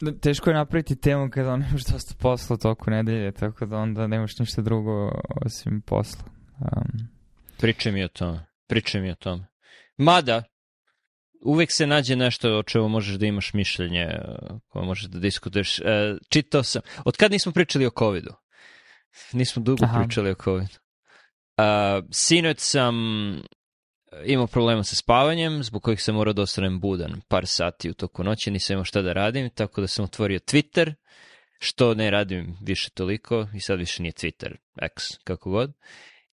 Da, teško je napraviti temu kada nemaš dosta posla toku nedelje, tako da onda nemaš ništa drugo osim posla. Um. Pričaj mi o tome. Pričaj mi o tome. Mada, uvek se nađe nešto o čemu možeš da imaš mišljenje, e, koje možeš da diskutuješ. E, čitao sam, od kad nismo pričali o COVID-u? Nismo dugo Aha. pričali o COVID-u. Uh, sinoć sam imao problema sa spavanjem, zbog kojih sam morao da ostanem budan par sati u toku noći, nisam imao šta da radim, tako da sam otvorio Twitter, što ne radim više toliko i sad više nije Twitter, X, kako god.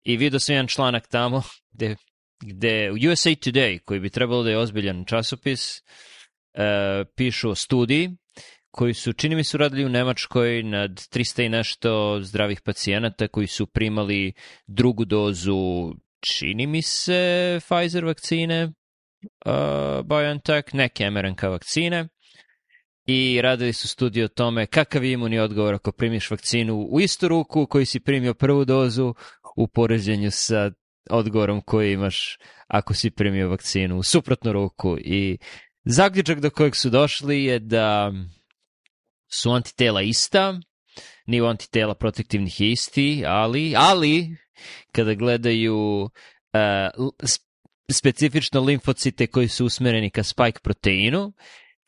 I vidio sam jedan članak tamo gde, gde USA Today, koji bi trebalo da je ozbiljan časopis, uh, pišu o studiji koji su, čini mi se, radili u Nemačkoj nad 300 i nešto zdravih pacijenata koji su primali drugu dozu čini mi se Pfizer vakcine, BioNTech, neke mRNK vakcine i radili su studiju o tome kakav je imunni odgovor ako primiš vakcinu u istu ruku koji si primio prvu dozu u poređenju sa odgovorom koji imaš ako si primio vakcinu u suprotnu ruku i zaključak do kojeg su došli je da su antitela ista, nivo antitela protektivnih je isti, ali, ali kada gledaju uh, specifično limfocite koji su usmereni ka spike proteinu,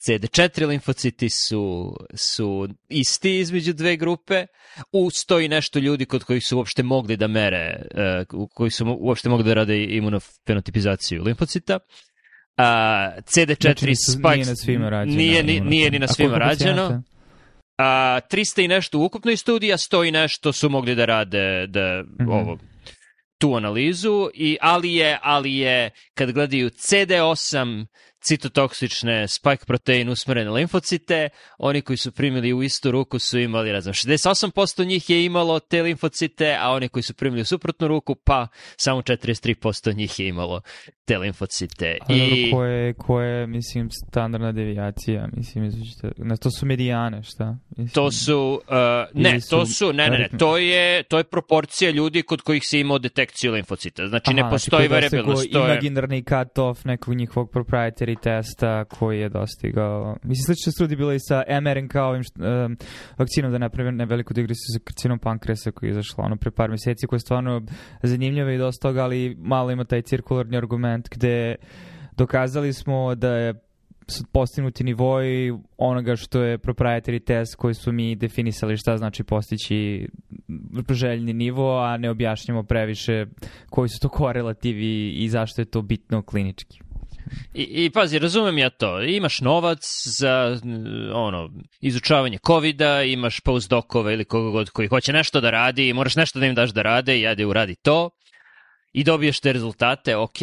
CD4 limfociti su, su isti između dve grupe, usto i nešto ljudi kod kojih su uopšte mogli da mere, uh, koji su uopšte mogli da rade imunofenotipizaciju limfocita. Uh, CD4 znači, spike nije, na svima rađeno, nije, nije, nije ni na svima rađeno a 300 i nešto u ukupnoj studija, 100 i nešto su mogli da rade da, mm-hmm. ovo, tu analizu, i, ali, je, ali je, kad gledaju CD8 citotoksične spike protein usmerene limfocite. Oni koji su primili u istu ruku su imali, ne 68% njih je imalo te limfocite, a oni koji su primili u suprotnu ruku, pa samo 43% njih je imalo te limfocite. A, I... koje, koje, mislim, standardna devijacija, mislim, izvršite, na to su medijane, šta? Mislim, to su, uh, ne, su, to su, ne, ne, ne, to je, to je proporcija ljudi kod kojih se imao detekciju limfocita. Znači, Aha, ne postoji znači, variabilnost. Znači, imaginarni cut-off nekog njihovog proprietary 3 testa koji je dostigao. Mislim, slična studija bila i sa mRNK ovim št, um, vakcinom, da napravim ne veliku digresiju sa karcinom pankresa koji je izašla ono pre par meseci, koja je stvarno zanimljiva i dosta toga, ali malo ima taj cirkularni argument gde dokazali smo da je postignuti nivoj onoga što je proprietary test koji su mi definisali šta znači postići željni nivo, a ne objašnjamo previše koji su to korelativi i zašto je to bitno klinički. I, I pazi, razumem ja to. Imaš novac za ono izučavanje covida, imaš postdokove ili koga god koji hoće nešto da radi i moraš nešto da im daš da rade i ajde uradi to i dobiješ te rezultate, ok,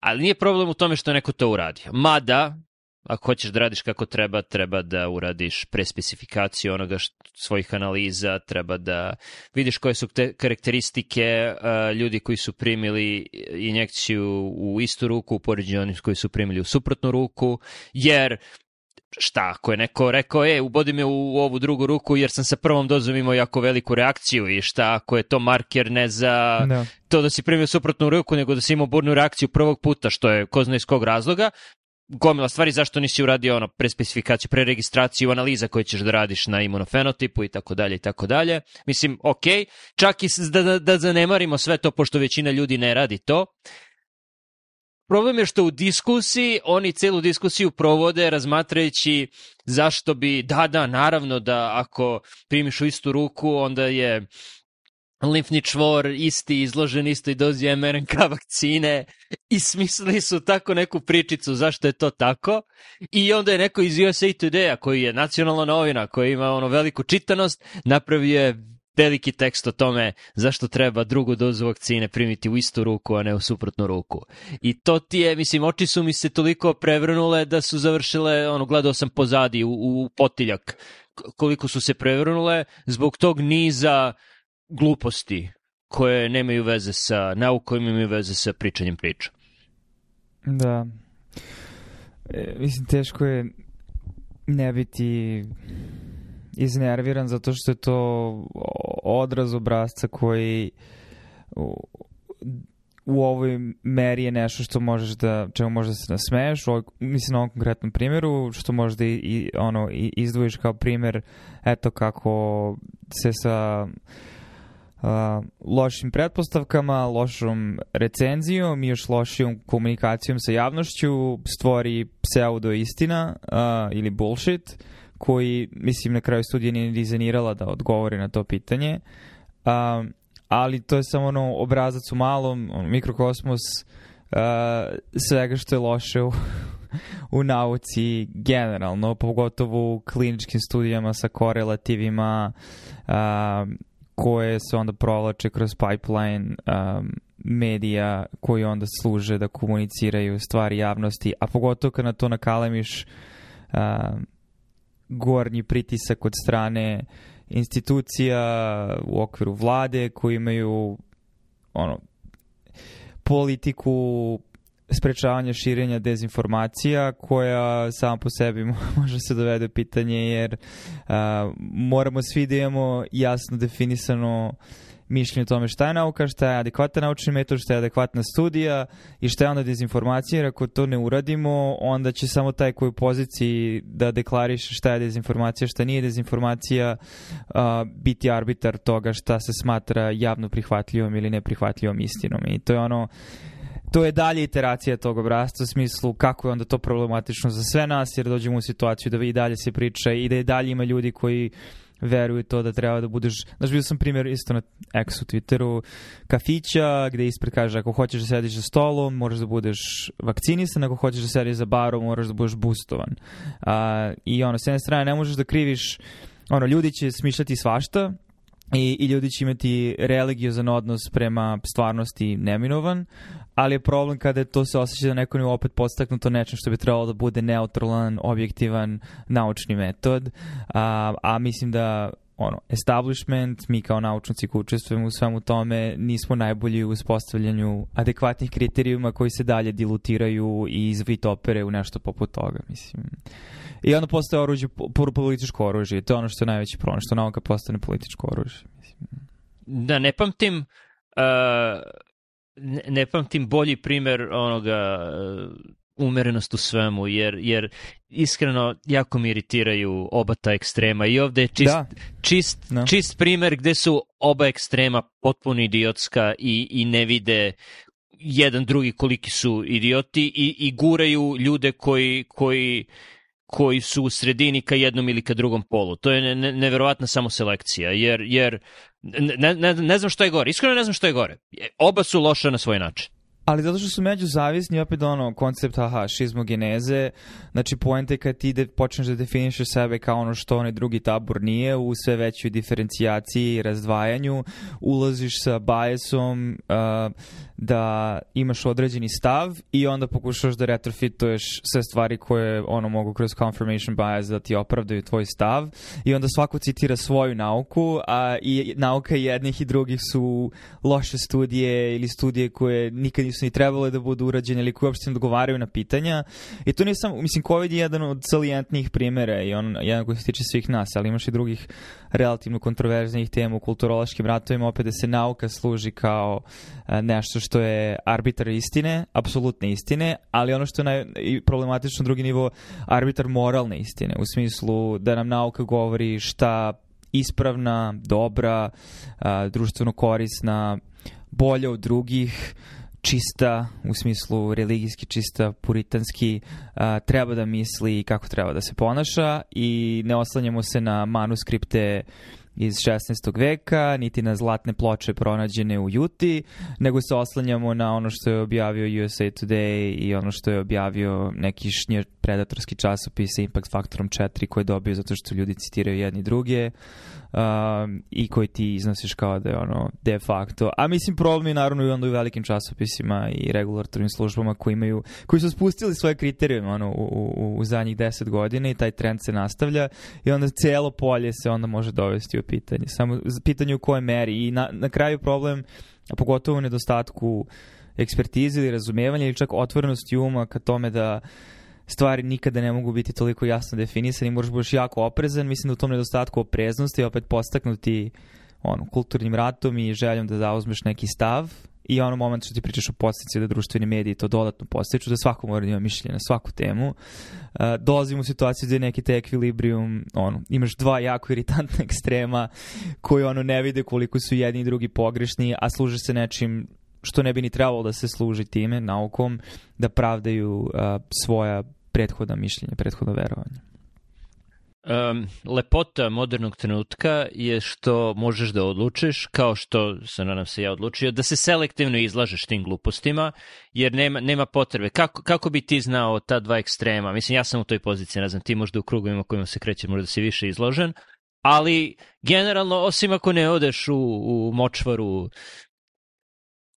ali nije problem u tome što neko to uradi. Mada, ako hoćeš da radiš kako treba, treba da uradiš prespecifikaciju onoga što, svojih analiza, treba da vidiš koje su te karakteristike uh, ljudi koji su primili injekciju u istu ruku u poređenju onih koji su primili u suprotnu ruku, jer šta, ako je neko rekao, e, ubodi me u ovu drugu ruku jer sam sa prvom dozom imao jako veliku reakciju i šta, ako je to marker ne za da. to da si primio suprotnu ruku, nego da si imao burnu reakciju prvog puta, što je ko zna iz kog razloga, gomila stvari zašto nisi uradio ono pre specifikaciju, pre registraciju, analiza koje ćeš da radiš na imunofenotipu i tako dalje i tako dalje. Mislim, ok, čak i da, da, da zanemarimo sve to, pošto većina ljudi ne radi to, Problem je što u diskusiji, oni celu diskusiju provode razmatrajući zašto bi, da, da, naravno da ako primiš u istu ruku, onda je limfni čvor isti izložen istoj dozi mRNK vakcine i smislili su tako neku pričicu zašto je to tako i onda je neko iz USA Today-a koji je nacionalna novina koja ima ono veliku čitanost napravio je veliki tekst o tome zašto treba drugu dozu vakcine primiti u istu ruku, a ne u suprotnu ruku. I to ti je, mislim, oči su mi se toliko prevrnule da su završile, ono, gledao sam pozadi u, u potiljak koliko su se prevrnule zbog tog niza gluposti koje nemaju veze sa naukom, imaju veze sa pričanjem priča. Da. E, mislim, teško je ne biti iznerviran zato što je to odraz obrazca koji u, u ovoj meri je nešto što možeš da, čemu možeš da se nasmeješ, ovaj, mislim na ovom konkretnom primjeru, što možeš da i, ono, i izdvojiš kao primjer, eto kako se sa lošim pretpostavkama, lošom recenzijom i još lošijom komunikacijom sa javnošću stvori pseudo istina ili bullshit koji, mislim, na kraju studija nije dizajnirala da odgovori na to pitanje. A, ali to je samo ono obrazac u malom, on, mikrokosmos svega što je loše u, u nauci generalno, pogotovo u kliničkim studijama sa korelativima, a, koje se onda provlače kroz pipeline um, medija koji onda služe da komuniciraju stvari javnosti, a pogotovo kad na to nakalemiš um, gornji pritisak od strane institucija u okviru vlade koji imaju ono politiku sprečavanje širenja dezinformacija koja sama po sebi može se dovede u pitanje jer a, moramo svi da imamo jasno definisano mišljenje o tome šta je nauka, šta je adekvatan naučni metod, šta je adekvatna studija i šta je onda dezinformacija, jer ako to ne uradimo, onda će samo taj koji u poziciji da deklariše šta je dezinformacija, šta nije dezinformacija, a, biti arbitar toga šta se smatra javno prihvatljivom ili neprihvatljivom istinom. I to je ono to je dalje iteracija tog obrazca u smislu kako je onda to problematično za sve nas jer dođemo u situaciju da i dalje se priča i da i dalje ima ljudi koji veruju to da treba da budeš... Znaš, bio sam primjer isto na X u Twitteru kafića gde ispred kaže ako hoćeš da sediš za stolom moraš da budeš vakcinisan, ako hoćeš da sediš za barom moraš da budeš boostovan. A, I ono, s jedne strane ne možeš da kriviš ono, ljudi će smišljati svašta, i, i ljudi će imati religiozan odnos prema stvarnosti neminovan, ali je problem kada je to se osjeća da neko nije opet podstaknuto nečem što bi trebalo da bude neutralan, objektivan, naučni metod, a, a mislim da ono, establishment, mi kao naučnici koji učestvujemo u svemu tome, nismo najbolji u uspostavljanju adekvatnih kriterijuma koji se dalje dilutiraju i opere u nešto poput toga, mislim. I onda postaje oružje, političko oružje, to je ono što je najveći problem, što nauka postane političko oružje. Mislim. Da, ne pamtim, uh, ne, ne pamtim bolji primer onoga uh, umerenost u svemu, jer, jer iskreno jako mi iritiraju oba ta ekstrema i ovde je čist, da. čist, no. Da. čist primer gde su oba ekstrema potpuno idiotska i, i ne vide jedan drugi koliki su idioti i, i guraju ljude koji, koji, koji su u sredini ka jednom ili ka drugom polu. To je ne, nevjerojatna samo selekcija, jer, jer ne, ne, ne znam što je gore. Iskreno ne znam što je gore. Oba su loša na svoj način ali zato što su međuzavisni, opet ono, koncept, aha, šizmogeneze, znači poenta je kad ti de, počneš da definišeš sebe kao ono što onaj drugi tabor nije, u sve većoj diferencijaciji i razdvajanju, ulaziš sa bajesom, uh, da imaš određeni stav i onda pokušaš da retrofituješ sve stvari koje ono mogu kroz confirmation bias da ti opravdaju tvoj stav i onda svako citira svoju nauku, a i nauka jednih i drugih su loše studije ili studije koje nikad nisu ni trebale da budu urađene ili koje uopšte ne odgovaraju na pitanja. I to nisam, mislim, COVID je jedan od salijentnijih primjera i on jedan koji se tiče svih nas, ali imaš i drugih relativno kontroverznih tema u kulturološkim ratovima, opet da se nauka služi kao e, nešto što je arbitar istine, apsolutne istine, ali ono što je naj, i problematično drugi nivo, arbitar moralne istine, u smislu da nam nauka govori šta ispravna, dobra, a, društveno korisna, bolja od drugih, čista, u smislu religijski čista, puritanski, a, treba da misli kako treba da se ponaša i ne oslanjamo se na manuskripte iz 16. veka, niti na zlatne ploče pronađene u Juti, nego se oslanjamo na ono što je objavio USA Today i ono što je objavio neki šnjer predatorski časopis sa Impact Faktorom 4 koji je dobio zato što ljudi citiraju jedni druge um, i koji ti iznosiš kao da je ono de facto. A mislim problem je naravno i onda u velikim časopisima i regulatornim službama koji imaju, koji su spustili svoje kriterijume ono, u, u, u zadnjih deset godina i taj trend se nastavlja i onda celo polje se onda može dovesti u pitanje. Samo pitanje u kojoj meri i na, na kraju problem, a pogotovo u nedostatku ekspertize ili razumevanja ili čak otvorenosti uma ka tome da uh, stvari nikada ne mogu biti toliko jasno definisani, moraš budeš jako oprezan. Mislim da u tom nedostatku opreznosti opet postaknuti ono, kulturnim ratom i željom da zauzmeš neki stav i ono moment što ti pričaš o posticaju da društveni mediji to dodatno postiču, da svako mora da ima mišljenje na svaku temu. Uh, dolazimo u situaciju gde je neki te ekvilibrium, ono, imaš dva jako iritantna ekstrema koji ono ne vide koliko su jedni i drugi pogrešni, a služe se nečim što ne bi ni trebalo da se služi time, naukom, da pravdaju uh, svoja prethodno mišljenje, prethodno verovanje. Um, lepota modernog trenutka je što možeš da odlučiš, kao što se nadam se ja odlučio, da se selektivno izlažeš tim glupostima, jer nema, nema potrebe. Kako, kako bi ti znao ta dva ekstrema? Mislim, ja sam u toj poziciji, ne znam, ti možda u krugovima kojima se krećeš možda si više izložen, ali generalno, osim ako ne odeš u, u močvaru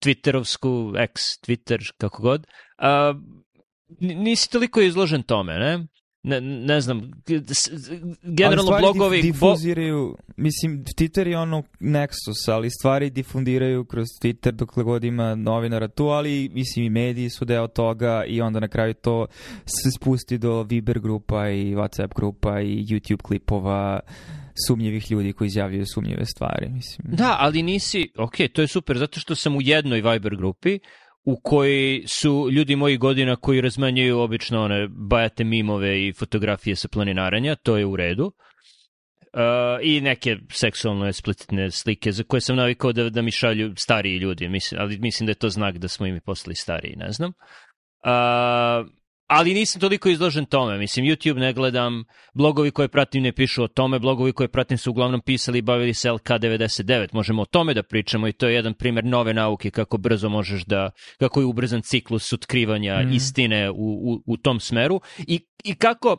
Twitterovsku, ex Twitter, kako god, uh, nisi toliko izložen tome, ne? Ne, ne znam, generalno ali blogovi... difundiraju, mislim, Twitter je ono nexus, ali stvari difundiraju kroz Twitter dokle god ima novinara tu, ali mislim i mediji su deo toga i onda na kraju to se spusti do Viber grupa i Whatsapp grupa i YouTube klipova sumnjivih ljudi koji izjavljuju sumnjive stvari. Mislim. Da, ali nisi, ok, to je super, zato što sam u jednoj Viber grupi, u kojoj su ljudi mojih godina koji razmanjuju obično one bajate mimove i fotografije sa planinaranja, to je u redu. Uh, i neke seksualno eksplicitne slike za koje sam navikao da, da mi šalju stariji ljudi, mislim, ali mislim da je to znak da smo i mi postali stariji, ne znam. Uh, ali nisam toliko izložen tome. Mislim, YouTube ne gledam, blogovi koje pratim ne pišu o tome, blogovi koje pratim su uglavnom pisali i bavili se LK99. Možemo o tome da pričamo i to je jedan primer nove nauke kako brzo možeš da, kako je ubrzan ciklus otkrivanja mm. istine u, u, u tom smeru i, i kako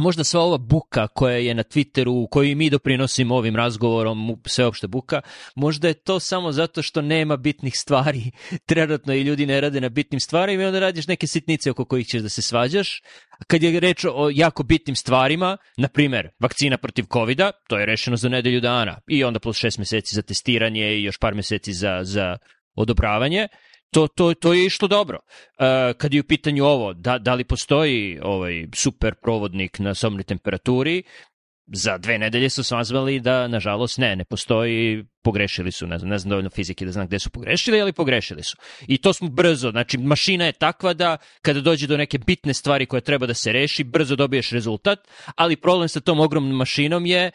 možda sva ova buka koja je na Twitteru, koju mi doprinosimo ovim razgovorom, sveopšte buka, možda je to samo zato što nema bitnih stvari trenutno i ljudi ne rade na bitnim stvarima i onda radiš neke sitnice oko kojih ćeš da se svađaš. Kad je reč o jako bitnim stvarima, na primer, vakcina protiv covid to je rešeno za nedelju dana i onda plus šest meseci za testiranje i još par meseci za, za odobravanje to, to, to je išlo dobro. E, kad je u pitanju ovo, da, da li postoji ovaj super provodnik na somnoj temperaturi, za dve nedelje su sazvali da, nažalost, ne, ne postoji, pogrešili su, ne znam, ne znam dovoljno fizike da znam gde su pogrešili, ali pogrešili su. I to smo brzo, znači mašina je takva da kada dođe do neke bitne stvari koja treba da se reši, brzo dobiješ rezultat, ali problem sa tom ogromnom mašinom je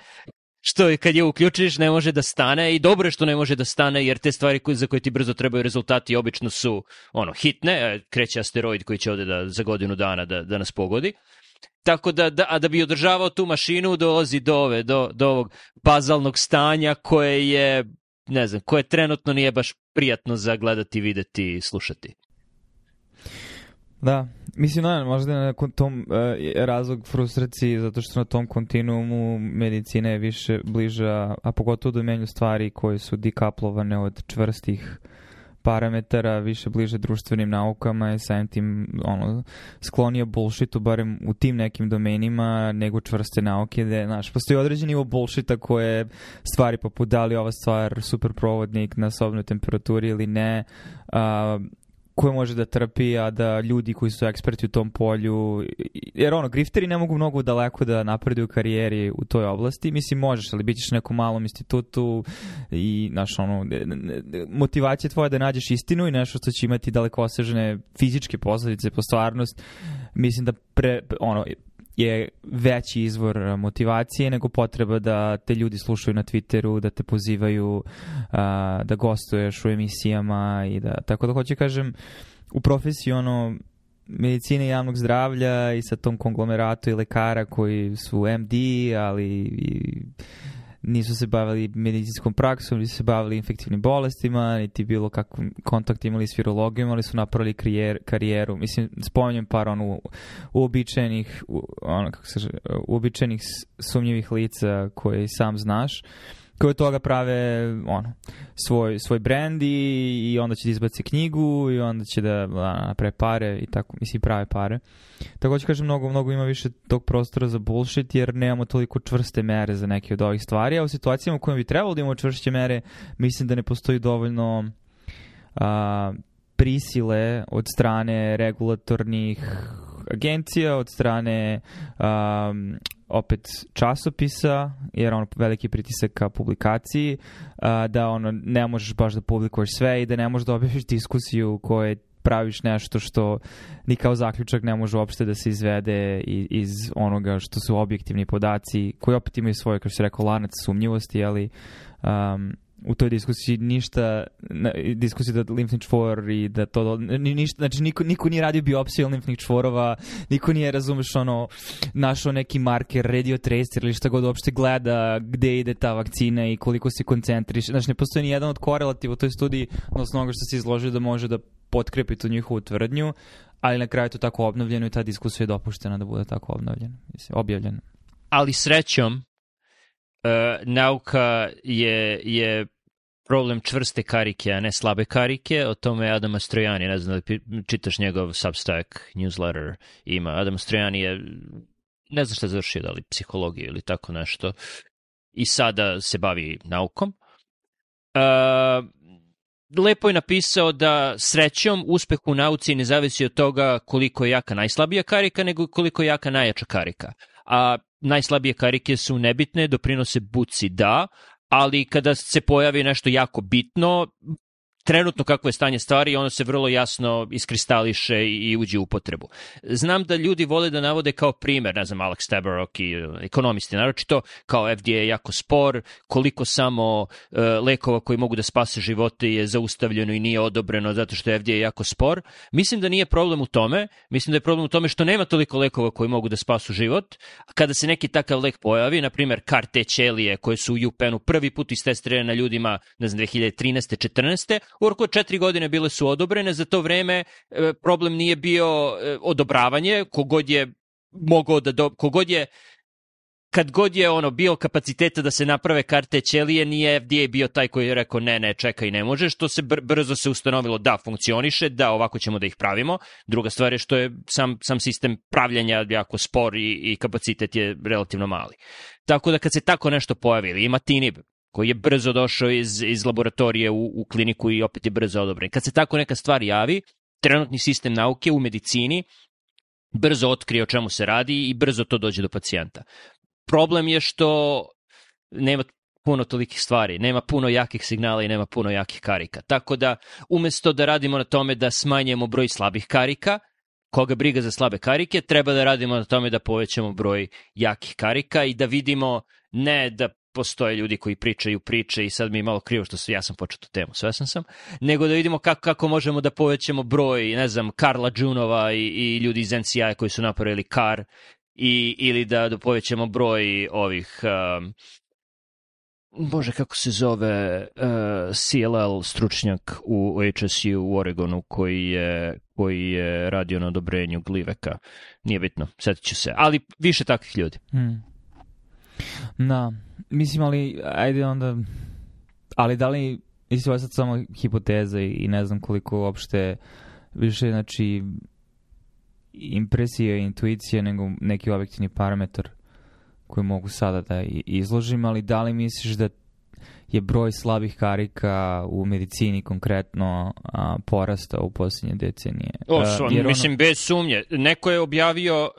što je kad je uključiš ne može da stane i dobro je što ne može da stane jer te stvari koje, za koje ti brzo trebaju rezultati obično su ono hitne, kreće asteroid koji će ovde da, za godinu dana da, da nas pogodi. Tako da, da, a da bi održavao tu mašinu dolazi do, ove, do, do ovog bazalnog stanja koje je, ne znam, koje trenutno nije baš prijatno za gledati, videti i slušati. Da, mislim, da, možda je na tom e, razlog frustraciji, zato što na tom kontinuumu medicina je više bliža, a pogotovo do da menju stvari koje su dikaplovane od čvrstih parametara, više bliže društvenim naukama i samim tim ono, sklonio bullshitu, barem u tim nekim domenima, nego čvrste nauke, gde, znaš, postoji određen nivo bullshita koje stvari poput da li ova stvar superprovodnik na sobnoj temperaturi ili ne, a, koje može da trpi, a da ljudi koji su eksperti u tom polju, jer ono, grifteri ne mogu mnogo daleko da napreduju karijeri u toj oblasti, mislim možeš, ali bit ćeš nekom malom institutu i, znaš, ono, motivacija tvoja da nađeš istinu i nešto što će imati daleko osežene fizičke posledice po stvarnost, mislim da pre, ono, je veći izvor motivacije nego potreba da te ljudi slušaju na Twitteru, da te pozivaju, a, da gostuješ u emisijama i da, tako da hoću da kažem, u profesiji ono, medicine javnog zdravlja i sa tom konglomeratu i lekara koji su MD, ali i nisu se bavili medicinskom praksom, nisu se bavili infektivnim bolestima, niti bilo kakvom kontakt imali s virologijom, ali su napravili karijer, karijeru. Mislim, spominjem par ono uobičajenih, ono, kako se, uobičajenih sumnjivih lica koje sam znaš koji od toga prave ono, svoj, svoj brand i, i onda će da izbaci knjigu i onda će da napre pare i tako, mislim prave pare. Tako ću kažem, mnogo, mnogo ima više tog prostora za bullshit jer nemamo toliko čvrste mere za neke od ovih stvari, a u situacijama u kojima bi trebalo da imamo čvršće mere, mislim da ne postoji dovoljno a, prisile od strane regulatornih agencija, od strane um, opet časopisa, jer ono veliki pritisak ka publikaciji, a, da ono ne možeš baš da publikuješ sve i da ne možeš da objaviš diskusiju u kojoj praviš nešto što ni kao zaključak ne može uopšte da se izvede iz onoga što su objektivni podaci koji opet imaju svoje, kao što se rekao, lanac sumnjivosti, ali um, u toj diskusiji ništa, diskusiji da limfni čvor i da to, ni, ništa, znači niko, niko nije radio biopsiju limfnih čvorova, niko nije, razumeš, ono, našao neki marker, radio tracer ili šta god uopšte gleda gde ide ta vakcina i koliko se koncentriše Znači, ne postoji ni jedan od korelativa u toj studiji, odnosno onoga što se izložio da može da potkrepi tu njihovu tvrdnju, ali na kraju je to tako obnovljeno i ta diskusija je dopuštena da bude tako obnovljena, objavljena. Ali srećom, uh, nauka je, je problem čvrste karike, a ne slabe karike, o tome je Adam Strojani, ne znam da čitaš njegov Substack newsletter, ima. Adam Strojani je, ne znam šta završio, da li psihologiju ili tako nešto, i sada se bavi naukom. Uh, lepo je napisao da srećom uspeh u nauci ne zavisi od toga koliko je jaka najslabija karika, nego koliko je jaka najjača karika. A najslabije karike su nebitne, doprinose buci da, ali kada se pojavi nešto jako bitno, trenutno kako je stanje stvari, ono se vrlo jasno iskristališe i uđe u upotrebu. Znam da ljudi vole da navode kao primer, ne znam, Alex Tabarrok i uh, ekonomisti, naročito kao FDA je jako spor, koliko samo e, lekova koji mogu da spase živote je zaustavljeno i nije odobreno zato što je FDA jako spor. Mislim da nije problem u tome, mislim da je problem u tome što nema toliko lekova koji mogu da spasu život, a kada se neki takav lek pojavi, na primer karte ćelije koje su u UPN-u prvi put istestirane na ljudima, ne znam, 2013. 14 Orkut četiri godine bile su odobrene, za to vreme e, problem nije bio e, odobravanje, kogod je mogao da do, kogod je kad god je ono bio kapaciteta da se naprave karte ćelije, nije FDA bio taj koji je rekao ne, ne, čekaj, ne može, što se br brzo se ustanovilo da funkcioniše, da ovako ćemo da ih pravimo. Druga stvar je što je sam, sam sistem pravljanja jako spor i, i kapacitet je relativno mali. Tako da kad se tako nešto pojavi, ima TINIB, koji je brzo došao iz, iz laboratorije u, u kliniku i opet je brzo odobren. Kad se tako neka stvar javi, trenutni sistem nauke u medicini brzo otkrije o čemu se radi i brzo to dođe do pacijenta. Problem je što nema puno tolikih stvari, nema puno jakih signala i nema puno jakih karika. Tako da, umesto da radimo na tome da smanjemo broj slabih karika, koga briga za slabe karike, treba da radimo na tome da povećamo broj jakih karika i da vidimo ne da postoje ljudi koji pričaju priče i sad mi je malo krivo što su, ja sam počeo tu temu, svesan sam, nego da vidimo kako, kako možemo da povećamo broj, ne znam, Karla Džunova i, i ljudi iz NCI koji su napravili kar i, ili da, da povećamo broj ovih... Um, Bože, kako se zove uh, CLL stručnjak u HSU u Oregonu koji je, koji je radio na odobrenju Gliveka. Nije bitno, setit ću se. Ali više takvih ljudi. Mm. Da. Mislim, ali, ajde onda, ali da li, mislim, ovo je sad samo hipoteza i ne znam koliko uopšte više, znači, impresija i intuicija nego neki objektivni parametar koji mogu sada da izložim, ali da li misliš da je broj slabih karika u medicini konkretno a, porasta u posljednje decenije. O, što, ono... mislim, bez sumnje. Neko je objavio uh,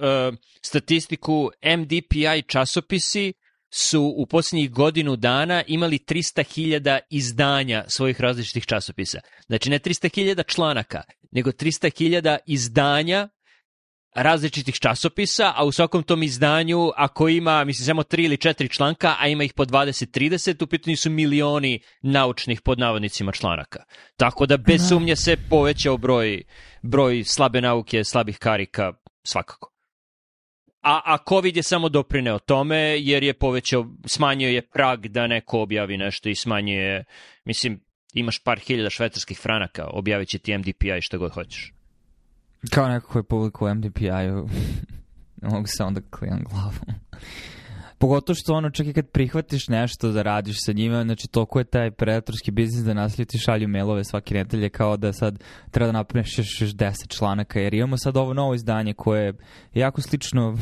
statistiku MDPI časopisi su u posljednjih godinu dana imali 300.000 izdanja svojih različitih časopisa. Znači ne 300.000 članaka, nego 300.000 izdanja različitih časopisa, a u svakom tom izdanju, ako ima, mislim, samo tri ili četiri članka, a ima ih po 20-30, u pitanju su milioni naučnih pod navodnicima članaka. Tako da, bez da. sumnje se povećao broj, broj slabe nauke, slabih karika, svakako a, a COVID je samo doprineo tome jer je povećao, smanjio je prag da neko objavi nešto i je, mislim, imaš par hiljada švecarskih franaka, objavit će ti MDPI šta god hoćeš. Kao neko koji publiku MDPI-u, ne mogu se onda da klijam glavom. Pogotovo što ono, čak i kad prihvatiš nešto da radiš sa njima, znači toliko je taj predatorski biznis da nasilje ti šalju mailove svake nedelje kao da sad treba da napišeš 10 članaka, jer imamo sad ovo novo izdanje koje je jako slično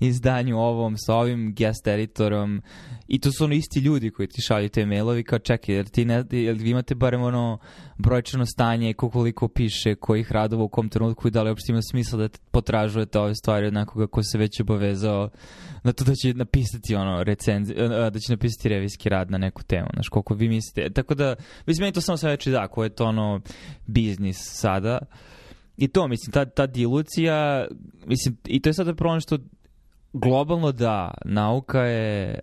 izdanju ovom sa ovim guest editorom i to su ono isti ljudi koji ti šalju te mailovi kao čekaj, jer ti ne, jer vi imate barem ono brojčano stanje, koliko piše, kojih radova u kom trenutku i da li uopšte ima smisla da potražujete ove stvari od nekoga ko se već obavezao na to da će napisati ono recenzi, e, da će napisati revijski rad na neku temu, znaš, koliko vi mislite. E, tako da, mislim, meni to samo sve reći da, ko je to ono biznis sada. I to, mislim, ta, ta dilucija, mislim, i to je sada problem što globalno da, nauka je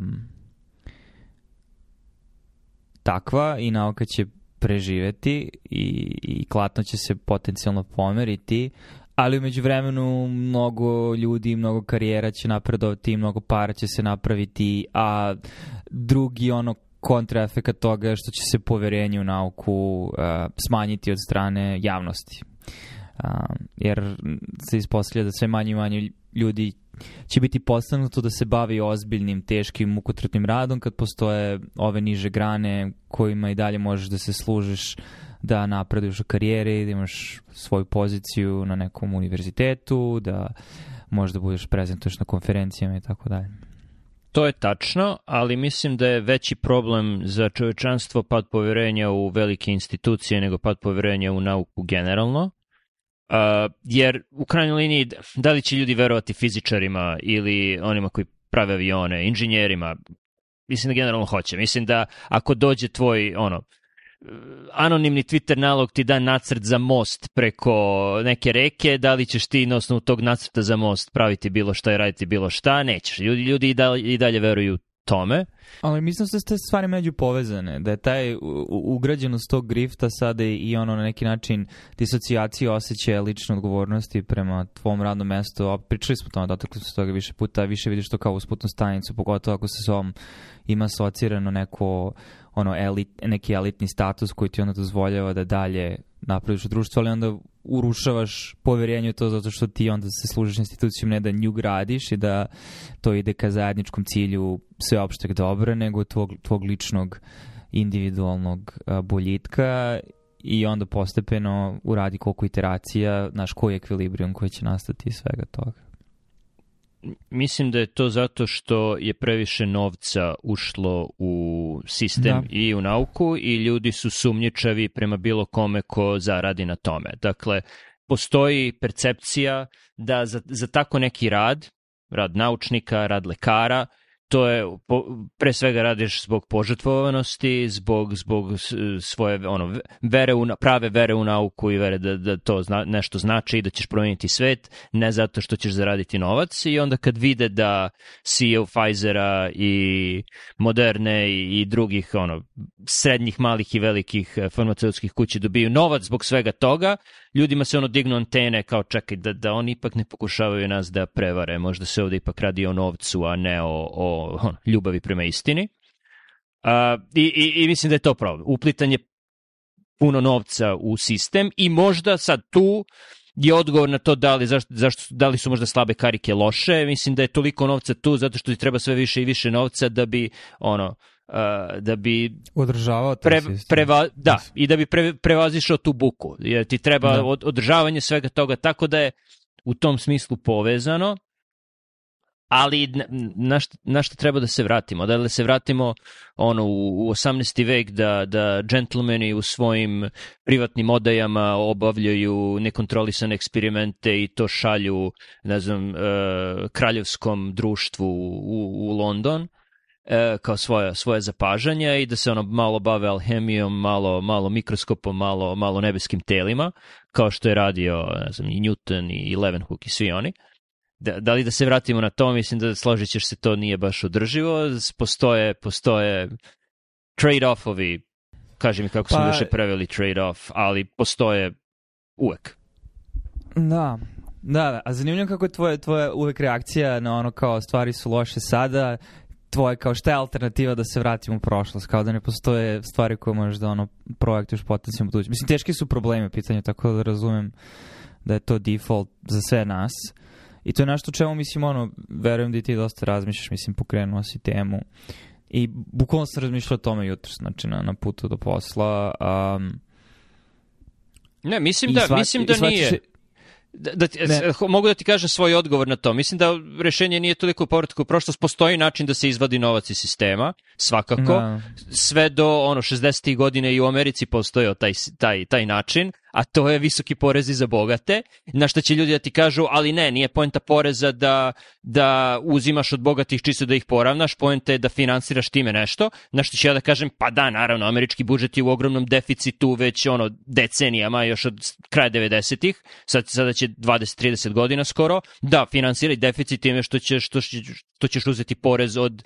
um, takva i nauka će preživeti i, i klatno će se potencijalno pomeriti, ali umeđu vremenu mnogo ljudi, mnogo karijera će napredovati, mnogo para će se napraviti, a drugi ono kontraefekat toga što će se poverenje u nauku uh, smanjiti od strane javnosti. Uh, jer se ispostavlja da sve manje i manje ljudi će biti postavnuto da se bavi ozbiljnim, teškim, mukotrpnim radom kad postoje ove niže grane kojima i dalje možeš da se služiš da napreduješ u karijeri, da imaš svoju poziciju na nekom univerzitetu, da možda budeš prezentuješ na konferencijama i tako dalje. To je tačno, ali mislim da je veći problem za čovečanstvo pad poverenja u velike institucije nego pad poverenja u nauku generalno. Uh, jer u krajnjoj liniji da li će ljudi verovati fizičarima ili onima koji prave avione, inženjerima, mislim da generalno hoće. Mislim da ako dođe tvoj ono anonimni Twitter nalog ti da nacrt za most preko neke reke, da li ćeš ti na osnovu tog nacrta za most praviti bilo šta i raditi bilo šta, nećeš. Ljudi, ljudi i, dalje, i dalje veruju tome. Ali mislim da su te stvari među povezane, da je taj ugrađenost tog grifta sada i ono na neki način disocijacija osjećaja lične odgovornosti prema tvom radnom mestu. pričali smo tome, dotakli smo toga više puta, više vidiš to kao usputnu stanicu, pogotovo ako se s ovom ima asocirano neko ono elit, neki elitni status koji ti onda dozvoljava da dalje napraviš u društvu, ali onda urušavaš poverenje to zato što ti onda se služiš institucijom ne da nju gradiš i da to ide ka zajedničkom cilju sveopšteg dobra, nego tvog, tvog ličnog individualnog boljitka i onda postepeno uradi koliko iteracija, znaš, koji je ekvilibrium koji će nastati iz svega toga. Mislim da je to zato što je previše novca ušlo u sistem da. i u nauku i ljudi su sumnjičavi prema bilo kome ko zaradi na tome. Dakle, postoji percepcija da za, za tako neki rad, rad naučnika, rad lekara, to je pre svega radiš zbog požrtvovanosti, zbog zbog svoje ono vere u prave vere u nauku i vere da da to zna, nešto znači i da ćeš promeniti svet, ne zato što ćeš zaraditi novac i onda kad vide da CEO Pfizera i Moderne i, i drugih ono srednjih, malih i velikih eh, farmaceutskih kuća dobiju novac zbog svega toga, ljudima se ono dignu antene kao čekaj da, da oni ipak ne pokušavaju nas da prevare, možda se ovde ipak radi o novcu, a ne o, o on, ljubavi prema istini. Uh, i, i, I mislim da je to problem. Uplitanje puno novca u sistem i možda sad tu je odgovor na to da li, zašto, zašto, da li su možda slabe karike loše. Mislim da je toliko novca tu zato što ti treba sve više i više novca da bi ono Uh, da bi održavao pre, preva, da i da bi pre, prevazišao tu buku jer ti treba da. od, održavanje svega toga tako da je u tom smislu povezano ali na što, na što treba da se vratimo da li se vratimo ono u, u 18. vek da da džentlmeni u svojim privatnim odajama obavljaju nekontrolisane eksperimente i to šalju ne znam uh, kraljevskom društvu u, u London E, kao svoje, svoje zapažanja i da se ono malo bave alhemijom, malo, malo mikroskopom, malo, malo nebeskim telima, kao što je radio ne znam, i Newton i Levenhook i svi oni. Da, da li da se vratimo na to, mislim da složit ćeš se to nije baš održivo, postoje, postoje trade-offovi, kaži mi kako pa, smo više preveli trade-off, ali postoje uvek. Da, da, da, a zanimljivo kako je tvoja, tvoja uvek reakcija na ono kao stvari su loše sada tvoje, kao šta je alternativa da se vratimo u prošlost, kao da ne postoje stvari koje možeš da ono projektuješ potencijalno budući. Mislim, teški su problemi pitanje, tako da razumem da je to default za sve nas. I to je nešto čemu, mislim, ono, verujem da i ti dosta razmišljaš, mislim, pokrenuo si temu. I bukvalno sam razmišljao o tome jutro, znači, na, na putu do posla. Um, ne, mislim da, svači, mislim da nije. Svači, Da, da ti, mogu da ti kažem svoj odgovor na to. Mislim da rešenje nije toliko u povratku prošlost. Postoji način da se izvadi novac iz sistema, svakako. No. Da. Sve do ono 60. godine i u Americi postojao taj, taj, taj način, a to je visoki porezi za bogate, na što će ljudi da ti kažu, ali ne, nije poenta poreza da, da uzimaš od bogatih čisto da ih poravnaš, poenta je da finansiraš time nešto, na što ću ja da kažem, pa da, naravno, američki budžet je u ogromnom deficitu već ono decenijama, još od kraja 90-ih, sad, sada će 20-30 godina skoro, da, finansiraj deficit time što će, što, što ćeš uzeti porez od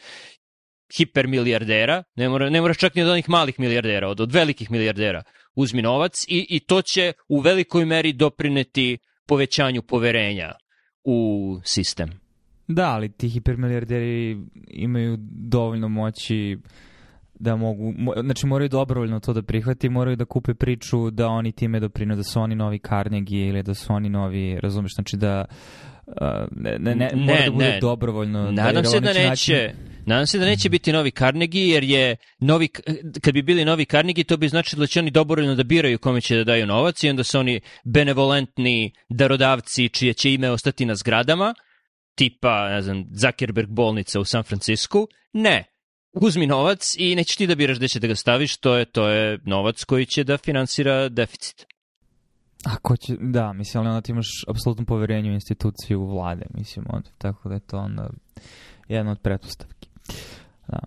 hipermilijardera, ne, mora, ne moraš čak ni od onih malih milijardera, od, od velikih milijardera uzmi novac i, i to će u velikoj meri doprineti povećanju poverenja u sistem. Da, ali ti hipermilijarderi imaju dovoljno moći da mogu, znači moraju dobrovoljno to da prihvati, moraju da kupe priču da oni time doprinu, da su oni novi Carnegie ili da su oni novi, razumeš, znači da ne, ne, ne, mora da bude ne. dobrovoljno. Da Nadam da se da neće. Način... Nadam se da neće biti novi Carnegie, jer je novi, kad bi bili novi Carnegie, to bi značilo da će oni dobrovoljno da biraju kome će da daju novac i onda su oni benevolentni darodavci čije će ime ostati na zgradama, tipa, ne znam, Zuckerberg bolnica u San Francisku. Ne, uzmi novac i nećeš ti da biraš gde će da ga staviš, to je, to je novac koji će da finansira deficit. A ko će, da, mislim, ali onda ti imaš apsolutno poverenje u instituciju vlade, mislim, onda, tako da je to onda jedna od pretpostavki. Da.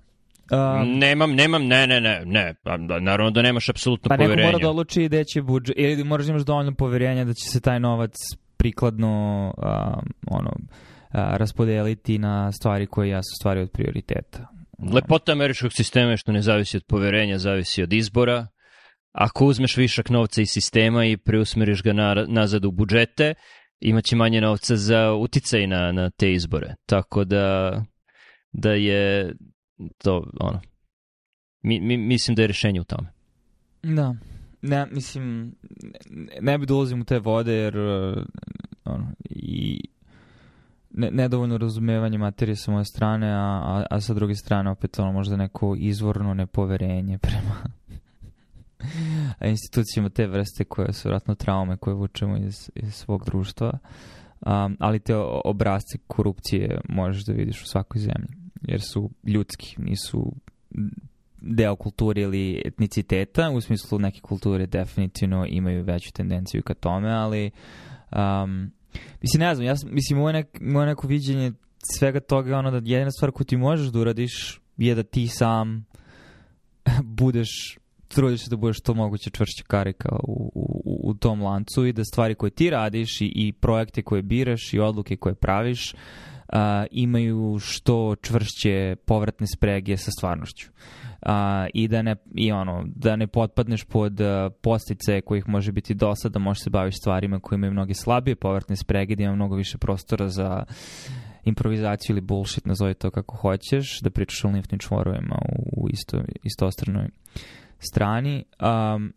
Um, nemam, nemam, ne, ne, ne, ne, pa, da, naravno da nemaš apsolutno poverenje. Pa neko mora da odluči da će budžet, ili moraš da imaš dovoljno poverenja da će se taj novac prikladno, um, ono, a, uh, raspodeliti na stvari koje ja su stvari od prioriteta. Lepota američkog sistema je što ne zavisi od poverenja, zavisi od izbora, ako uzmeš višak novca iz sistema i preusmeriš ga na, nazad u budžete, imaće manje novca za uticaj na, na te izbore. Tako da, da je to ono. Mi, mi, mislim da je rešenje u tome. Da. Ne, mislim, ne bi dolazim da u te vode jer eh, ono, i ne, nedovoljno razumevanje materije sa moje strane, a, a, a sa druge strane opet ono možda neko izvorno nepoverenje prema institucijama te vrste koje su vratno traume koje vučemo iz, iz svog društva. Um, ali te obrazce korupcije možeš da vidiš u svakoj zemlji, jer su ljudski, nisu deo kulture ili etniciteta, u smislu neke kulture definitivno imaju veću tendenciju ka tome, ali um, mislim, ne znam, ja, mislim, moje, nek, moje neko viđenje svega toga je ono da jedina stvar koju ti možeš da uradiš je da ti sam budeš trudiš se da budeš što moguće čvršća karika u, u, u tom lancu i da stvari koje ti radiš i, i projekte koje biraš i odluke koje praviš uh, imaju što čvršće povratne sprege sa stvarnošću. Uh, i da ne i ono da ne potpadneš pod uh, postice kojih može biti dosta da možeš se baviti stvarima koje imaju mnoge slabije povratne sprege da ima mnogo više prostora za improvizaciju ili bullshit nazovi to kako hoćeš da pričaš o limfnim čvorovima u, u isto, istostranoj uh, strani. Um,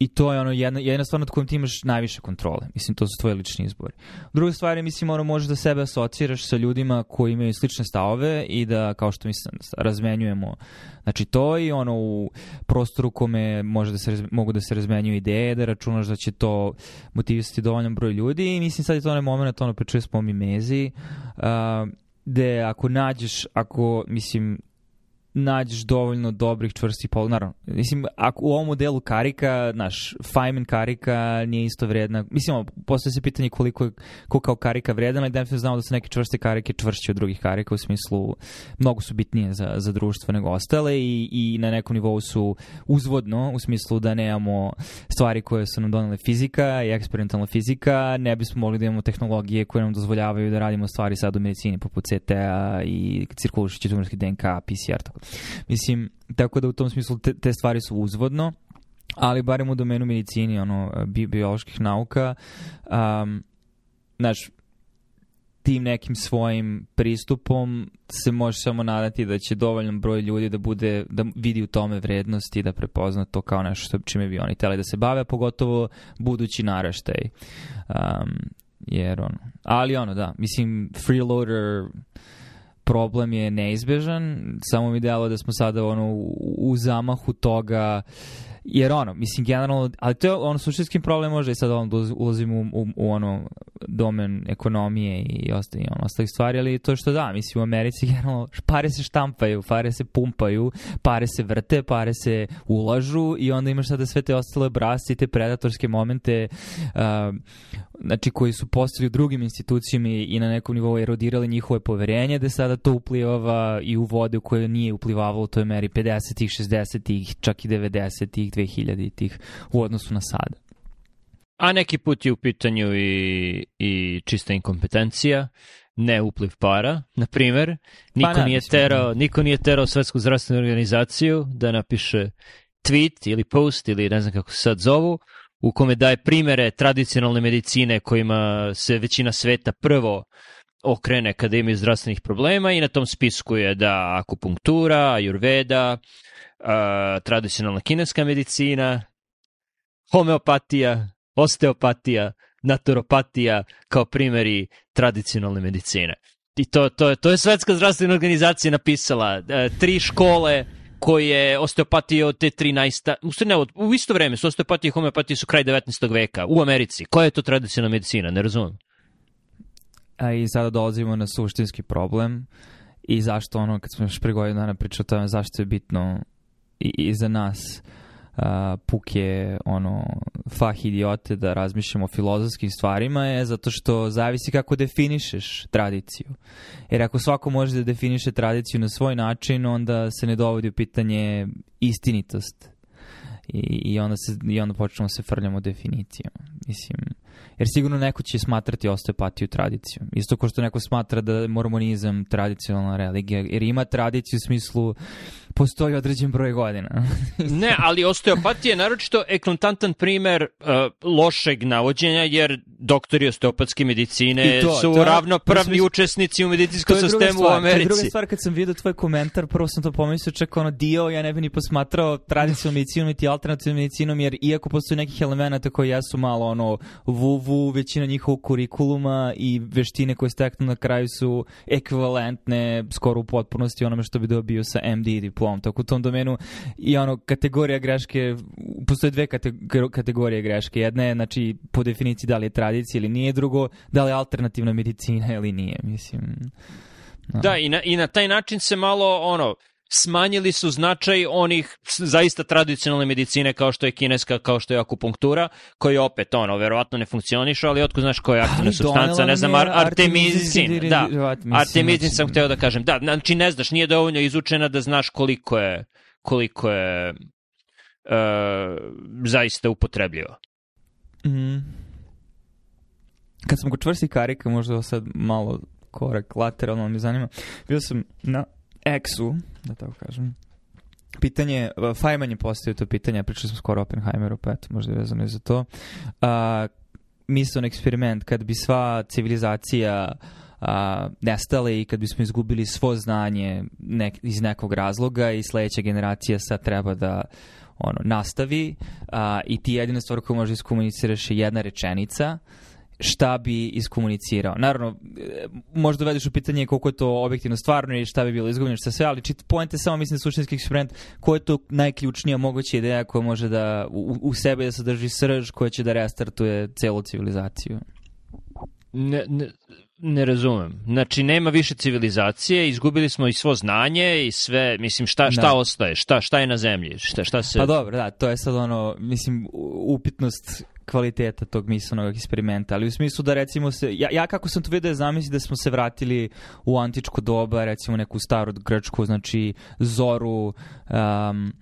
I to je ono jedna, jedna stvar nad kojom ti imaš najviše kontrole. Mislim, to su tvoji lični izbori. Druga stvar je, mislim, ono, možeš da sebe asociraš sa ljudima koji imaju slične stavove i da, kao što mislim, razmenjujemo, znači to i ono u prostoru kome može da se, mogu da se razmenjuju ideje, da računaš da će to motivisati dovoljan broj ljudi i mislim, sad je to onaj moment, ono, pričali smo o mimeziji, uh, gde ako nađeš, ako, mislim, nađeš dovoljno dobrih čvrstih polu. Naravno, mislim, ako u ovom modelu karika, naš Feynman karika nije isto vredna. Mislim, postoje se pitanje koliko je ko kao karika vredan, ali definitivno znamo da su neke čvrste karike čvršće od drugih karika, u smislu mnogo su bitnije za, za društvo nego ostale i, i na nekom nivou su uzvodno, u smislu da nemamo stvari koje su nam donale fizika i eksperimentalna fizika, ne bismo mogli da imamo tehnologije koje nam dozvoljavaju da radimo stvari sad u medicini poput CT-a i cirkulušići tumorski DNK, PCR, tako Mislim, tako da u tom smislu te, te stvari su uzvodno, ali barem u domenu medicini, ono, bi, bioloških nauka, um, znaš, tim nekim svojim pristupom se može samo nadati da će dovoljan broj ljudi da bude da vidi u tome vrednosti, da prepozna to kao nešto čime bi oni hteli da se bave, pogotovo budući naraštaj. Um, jer ono, ali ono da, mislim freeloader uh, problem je neizbežan, samo mi delo da smo sada ono, u zamahu toga uh, Jer ono, mislim, generalno, ali to je ono suštinskim problem možda i sad ono, da ulazimo u, u, u, ono domen ekonomije i ostali, ono, ostalih stvari, ali to što da, mislim, u Americi generalno pare se štampaju, pare se pumpaju, pare se vrte, pare se ulažu i onda imaš sada sve te ostale brasti, te predatorske momente uh, znači koji su postali u drugim institucijama i na nekom nivou erodirali njihove poverenje, da sada to uplivava i u vode u koje nije uplivavalo u toj meri 50-ih, 60-ih, čak i 90-ih, 2000 tih u odnosu na sada. A neki put je u pitanju i, i čista inkompetencija, ne upliv para, na primer, niko, pa, da, nije terao, da. niko nije terao svetsku zdravstvenu organizaciju da napiše tweet ili post ili ne znam kako se sad zovu, u kome daje primere tradicionalne medicine kojima se većina sveta prvo okrene kada imaju zdravstvenih problema i na tom spisku je da akupunktura, ajurveda, tradicionalna kineska medicina, homeopatija, osteopatija, naturopatija kao primeri tradicionalne medicine. I to, to, to je Svetska zdravstvena organizacija napisala. E, tri škole koje osteopatije od te 13. U, ne, u isto vreme su osteopatije i homeopatije su kraj 19. veka u Americi. Koja je to tradicionalna medicina? Ne razumem. A i sada dolazimo na suštinski problem i zašto ono, kad smo još pre godinu dana pričali o tome, zašto je bitno i, i za nas uh, puke ono, fah idiote da razmišljamo o filozofskim stvarima je zato što zavisi kako definišeš tradiciju. Jer ako svako može da definiše tradiciju na svoj način, onda se ne dovodi u pitanje istinitost. I, i onda, se, i onda počnemo da se frljamo definicijama. Mislim, jer sigurno neko će smatrati osteopatiju tradiciju. Isto kao što neko smatra da mormonizam tradicionalna religija, jer ima tradiciju u smislu postoji određen broj godina. ne, ali osteopatija je naročito eklontantan primer uh, lošeg navođenja, jer doktori osteopatske medicine to, su to, ravnopravni mislim, učesnici u medicinskom sistemu stvar, u Americi. To je druga stvar, kad sam vidio tvoj komentar, prvo sam to pomislio, čak ono dio, ja ne bih ni posmatrao tradicionalnu medicinu niti alternativnu medicinom, jer iako postoji nekih elemenata koji jesu malo ono vuvu, većina njihovog kurikuluma i veštine koje steknu na kraju su ekvivalentne skoro u potpunosti onome što bi dobio sa MD diplom Tako u tom domenu i ono kategorija greške, postoje dve kategorije greške. Jedna je, znači, po definiciji da li je tradicija ili nije, drugo, da li je alternativna medicina ili nije, mislim. Da, no. Da, i na, i na taj način se malo, ono, smanjili su značaj onih zaista tradicionalne medicine kao što je kineska, kao što je akupunktura, koji opet ono, verovatno ne funkcioniše, ali otko znaš koja je pa aktivna substanca, ne znam, ar artemizin, da, artemizin znači. sam hteo da kažem, da, znači ne znaš, nije dovoljno izučena da znaš koliko je, koliko je uh, zaista upotrebljivo. Mm. Kad sam kod čvrstih karika, možda sad malo korak lateralno mi zanima, bio sam na Exu, da tako kažem, pitanje, e, Feynman je postavio to pitanje, pričali smo skoro o Oppenheimeru, pa eto, možda je vezano i za to. Uh, mislen eksperiment, kad bi sva civilizacija a, nestale i kad bismo izgubili svo znanje nek, iz nekog razloga i sledeća generacija sad treba da ono, nastavi a, i ti jedina stvar koju možeš iskomuniciraš je jedna rečenica, šta bi iskomunicirao. Naravno, e, možda dovedeš u pitanje koliko je to objektivno stvarno i šta bi bilo izgubljeno, šta sve, ali čit point samo, mislim, da suštinski eksperiment, koja je to najključnija moguća ideja koja može da u, u sebi da sadrži srž koja će da restartuje celu civilizaciju. Ne, ne, ne razumem. Znači, nema više civilizacije, izgubili smo i svo znanje i sve, mislim, šta, šta da. ostaje, šta, šta je na zemlji, šta, šta se... Pa dobro, da, to je sad ono, mislim, upitnost kvaliteta tog mislnog eksperimenta, ali u smislu da recimo se, ja, ja kako sam to vidio zamisli da smo se vratili u antičko doba, recimo neku staru grčku, znači Zoru, um,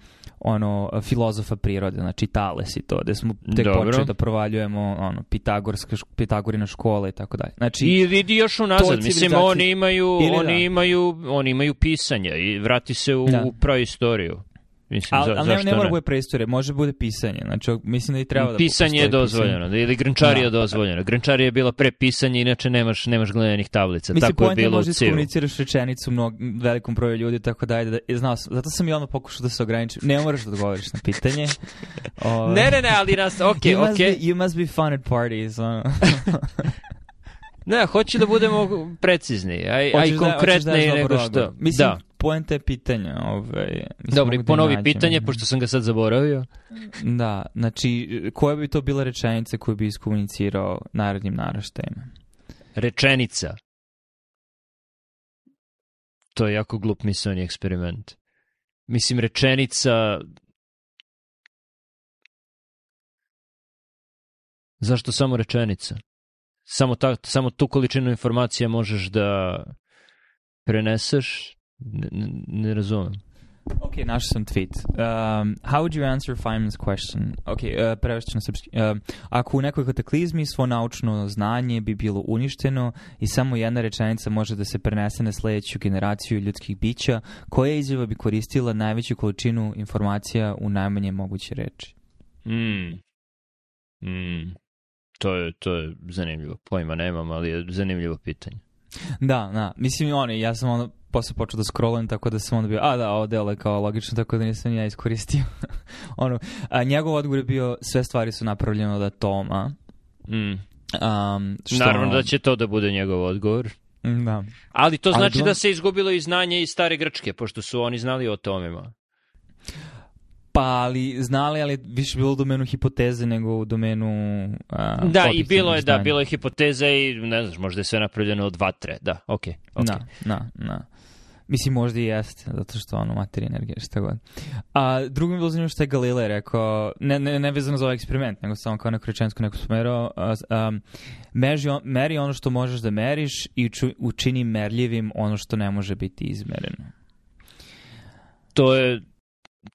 ono, filozofa prirode, znači Tales i to, gde smo tek Dobro. počeli da provaljujemo ono, pitagorska, pitagorina škola i tako dalje. Znači, I vidi još unazad, mislim, oni imaju, oni, da. imaju, oni imaju pisanja i vrati se u, da. u praistoriju. Mislim, a, za, ali ne, ne mora bude prestore, može bude pisanje. Znači, mislim da i treba da... Pisanje je dozvoljeno, da, da. pisanje. ili grnčarija je dozvoljeno. Grančarija je bila pre pisanja, inače nemaš, nemaš gledanih tablica. Mislim, tako je bilo možeš komuniciraš rečenicu mnog, velikom broju ljudi, tako da ajde, da, znao sam, zato sam i ono pokušao da se ograničim. Ne moraš da odgovoriš na pitanje. o, ne, ne, ne, ali nas, ok, you ok. be, you must be fun at parties. Ono. Ne, hoću da budemo precizni, aj, aj konkretne da, da nego što. Mislim, da poenta je pitanja. Ovaj, Dobro, da ponovi pitanje, pošto sam ga sad zaboravio. Da, znači, koja bi to bila rečenica koju bi iskomunicirao narodnim naraštajima? Rečenica. To je jako glup misleni eksperiment. Mislim, rečenica... Zašto samo rečenica? Samo, ta, samo tu količinu informacija možeš da preneseš, Ne, ne, ne razumem. Ok, našao sam tweet. Um, how would you answer Feynman's question? Ok, uh, prevešću na srpski. Uh, ako u nekoj kataklizmi svo naučno znanje bi bilo uništeno i samo jedna rečenica može da se prenese na sledeću generaciju ljudskih bića, koja izjava bi koristila najveću količinu informacija u najmanje moguće reči? Mm. Mm. To je, to je zanimljivo. Pojma nemam, ali je zanimljivo pitanje. Da, da. Mislim, ono, ja sam ono, posle počeo da scrollujem, tako da sam onda bio, a da, ovo delo je kao logično, tako da nisam ja iskoristio. ono, a, njegov odgovor je bio, sve stvari su napravljene od atoma. Mm. Um, što... Naravno da će to da bude njegov odgovor. Mm, da. Ali to znači Ali da se izgubilo i znanje iz stare Grčke, pošto su oni znali o tomima. Pa, ali znali, ali više bilo u domenu hipoteze nego u domenu... A, da, i bilo je, da, bilo je hipoteze i ne znaš, možda je sve napravljeno od vatre, da, okej. Okay, okay. Na, da, na, da, na. Da. Mislim, možda i jeste, zato što ono, materi energija, šta god. A drugo mi je bilo zanimljivo što je Galilei rekao, ne, ne, ne vezano za ovaj eksperiment, nego samo kao neko rečensko neko spomerao, um, meži on, meri ono što možeš da meriš i ču, učini merljivim ono što ne može biti izmereno. To je,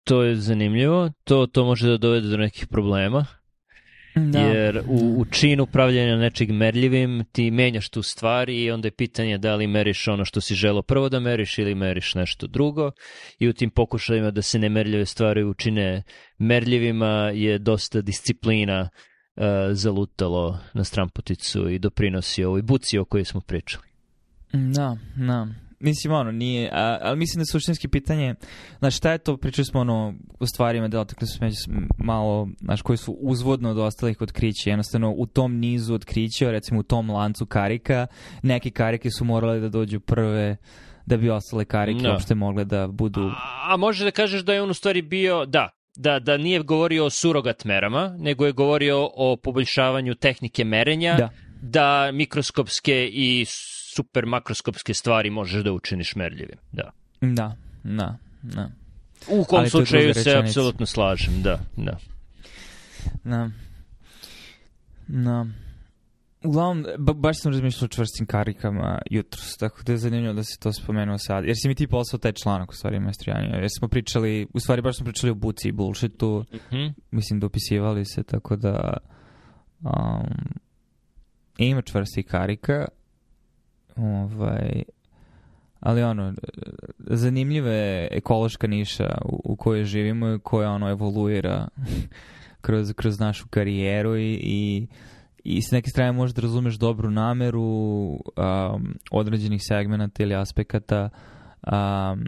to je zanimljivo, to, to može da dovede do nekih problema. Da. Jer u, u činu pravljenja nečeg merljivim ti menjaš tu stvar i onda je pitanje da li meriš ono što si želo prvo da meriš ili meriš nešto drugo i u tim pokušajima da se nemerljive stvari učine merljivima je dosta disciplina uh, zalutalo na stramputicu i doprinosi ovoj buci o kojoj smo pričali. Da, da. Mislim, ono, nije, a, ali mislim da je suštinski pitanje, znaš, šta je to, pričali smo, ono, o stvarima, da otakli među malo, znaš, koji su uzvodno od ostalih otkrića, jednostavno, u tom nizu otkrića, recimo u tom lancu karika, neke karike su morale da dođu prve, da bi ostale karike no. Da. uopšte mogle da budu... A, a može da kažeš da je on u stvari bio, da, da, da nije govorio o surogat merama, nego je govorio o poboljšavanju tehnike merenja, da, da mikroskopske i super makroskopske stvari možeš da učiniš merljivim. Da. Da, da, da. U kom slučaju se apsolutno slažem, da, da. Da. Da. Uglavnom, ba, baš sam razmišljao o čvrstim karikama jutros, tako da je zanimljivo da se to spomenuo sad. Jer si mi ti poslao taj članak, u stvari, Maestrijanja. Jer smo pričali, u stvari, baš smo pričali o buci i bullshitu. Mm -hmm. Mislim, dopisivali se, tako da... Um, ima čvrstih karika, Ovaj, ali ono, zanimljiva je ekološka niša u, u kojoj živimo i koja ono evoluira kroz, kroz našu karijeru i, i, i s neke strane možeš da razumeš dobru nameru um, određenih segmenta ili aspekata, um,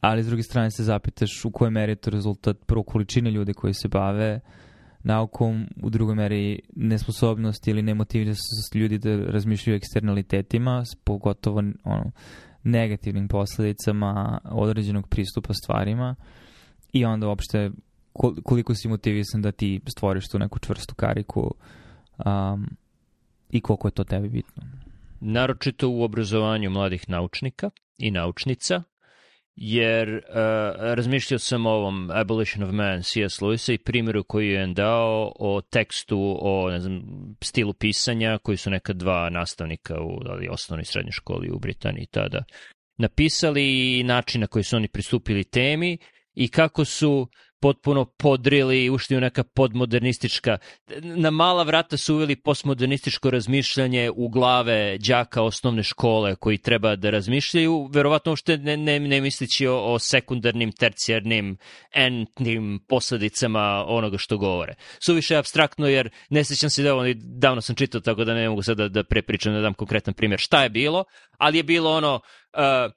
ali s druge strane se zapitaš u kojoj meri je to rezultat prvo količine ljudi koji se bave, uh, naukom, u drugoj meri nesposobnost ili nemotivnost ljudi da razmišljaju eksternalitetima, pogotovo ono, negativnim posledicama određenog pristupa stvarima i onda uopšte koliko si motivisan da ti stvoriš tu neku čvrstu kariku um, i koliko je to tebi bitno. Naročito u obrazovanju mladih naučnika i naučnica, jer uh, razmišljao sam o ovom Abolition of Man C.S. lewis Lewisa i primjeru koji je on dao o tekstu, o ne znam, stilu pisanja koji su neka dva nastavnika u ali, da osnovnoj srednjoj školi u Britaniji tada napisali i način na koji su oni pristupili temi i kako su potpuno podrili i ušli u neka podmodernistička, na mala vrata su uveli postmodernističko razmišljanje u glave đaka osnovne škole koji treba da razmišljaju, verovatno uopšte ne, ne, ne mislići o, o sekundarnim, tercijarnim, entnim posledicama onoga što govore. Suviše je abstraktno jer ne sećam se da ovo, davno sam čitao tako da ne mogu sada da, da prepričam, da dam konkretan primjer šta je bilo, ali je bilo ono... Uh,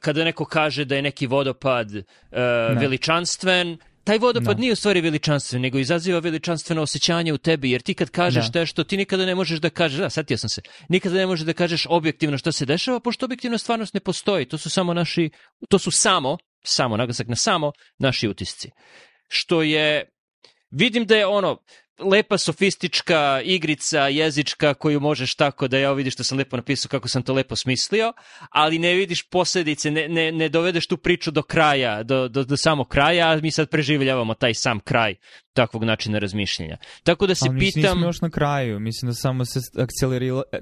kada neko kaže da je neki vodopad uh, ne. veličanstven, taj vodopad no. nije u stvari veličanstven, nego izaziva veličanstveno osjećanje u tebi, jer ti kad kažeš da. nešto, ti nikada ne možeš da kažeš, da, satio sam se, nikada ne možeš da kažeš objektivno šta se dešava, pošto objektivna stvarnost ne postoji, to su samo naši, to su samo, samo, naglasak na samo, naši utisci. Što je, vidim da je ono, lepa sofistička igrica jezička koju možeš tako da ja vidiš što da sam lepo napisao, kako sam to lepo smislio, ali ne vidiš posledice, ne, ne, ne dovedeš tu priču do kraja, do, do, do samog kraja, a mi sad preživljavamo taj sam kraj takvog načina razmišljanja. Tako da se ali pitam... Ali još na kraju, mislim da samo se akcelerila, e, e,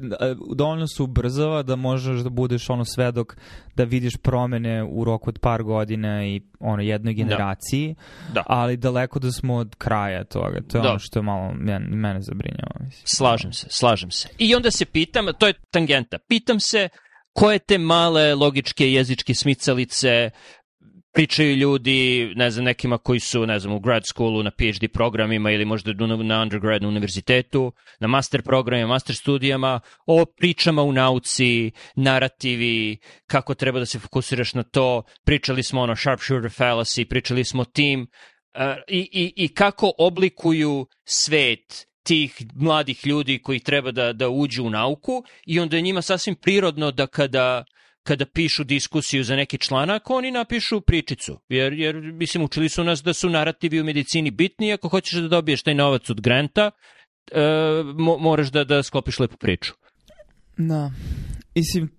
dovoljno se ubrzava da možeš da budeš ono svedok da vidiš promene u roku od par godina i ono jednoj da. generaciji, da. Da. ali daleko da smo od kraja toga. To je da. ono što to malo mene, mene zabrinjava. Mislim. Slažem se, slažem se. I onda se pitam, to je tangenta, pitam se koje te male logičke jezičke smicalice pričaju ljudi, ne znam, nekima koji su, ne znam, u grad schoolu, na PhD programima ili možda na undergrad na univerzitetu, na master programima, master studijama, o pričama u nauci, narativi, kako treba da se fokusiraš na to. Pričali smo ono sharpshooter fallacy, pričali smo tim, E, i, i, i kako oblikuju svet tih mladih ljudi koji treba da, da uđu u nauku i onda je njima sasvim prirodno da kada kada pišu diskusiju za neki članak, oni napišu pričicu. Jer, jer mislim, učili su nas da su narativi u medicini bitni, ako hoćeš da dobiješ taj novac od granta, e, mo, moraš da, da sklopiš lepu priču. Da. Mislim,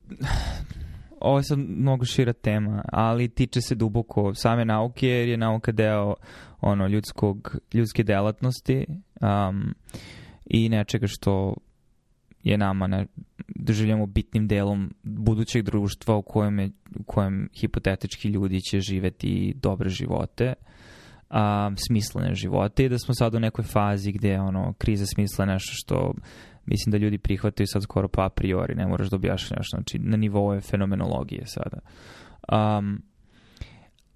ovo je sad mnogo šira tema, ali tiče se duboko same nauke, jer je nauka deo ono, ljudskog, ljudske delatnosti um, i nečega što je nama ne, doživljamo da bitnim delom budućeg društva u kojem, je, u kojem hipotetički ljudi će živeti dobre živote um, smislene živote i da smo sad u nekoj fazi gde ono, kriza smisla je nešto što mislim da ljudi prihvataju sad skoro pa a priori, ne moraš da objašnjaš, znači na nivou je fenomenologije sada. Um,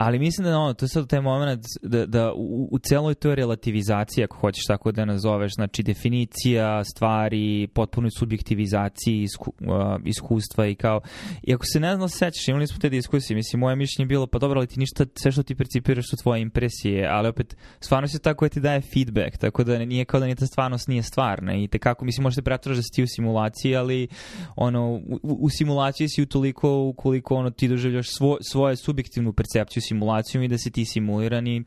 ali mislim da ono, to je sad taj moment da, da u, u celoj toj relativizaciji, ako hoćeš tako da nazoveš, znači definicija stvari, potpunoj subjektivizaciji isku, uh, iskustva i kao, i ako se ne znam da sećaš, imali smo te diskusije, mislim, moje mišljenje je bilo, pa dobro, ali ti ništa, sve što ti percipiraš su tvoje impresije, ali opet, stvarno se tako koja ti daje feedback, tako da nije kao da ni ta stvarnost nije stvarna i te kako, mislim, možete pretražiti da si ti u simulaciji, ali ono, u, u simulaciji si utoliko ukoliko ono, ti doživljaš svo, svoje subjektivnu percepciju simulacijom i da se ti simulirani,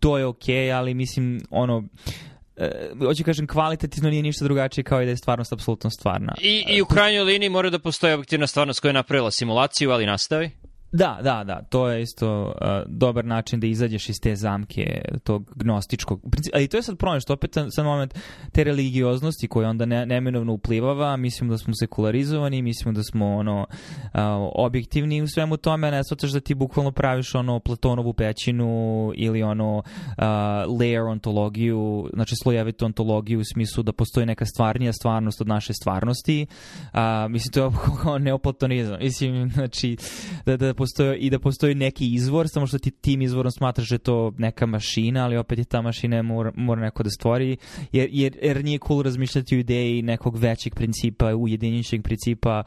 to je okej, okay, ali mislim, ono, uh, hoću kažem, kvalitativno nije ništa drugačije kao i da je stvarnost apsolutno stvarna. I, i u krajnjoj liniji mora da postoji objektivna stvarnost koja je napravila simulaciju, ali nastavi. Da, da, da, to je isto uh, dobar način da izađeš iz te zamke tog gnostičkog. Ali to je sad problem što opet sad moment te religioznosti koja onda ne, neminovno uplivava, mislimo da smo sekularizovani, mislimo da smo ono uh, objektivni u svemu tome, ne shvataš da ti bukvalno praviš ono Platonovu pećinu ili ono uh, layer ontologiju, znači slojevitu ontologiju u smislu da postoji neka stvarnija stvarnost od naše stvarnosti. Uh, mislim, to je neoplatonizam. Mislim, znači, da, da postoji, i da postoji neki izvor, samo što ti tim izvorom smatraš da je to neka mašina, ali opet je ta mašina mora, mora neko da stvori, jer, jer, jer nije cool razmišljati o ideji nekog većeg principa, ujedinjućeg principa,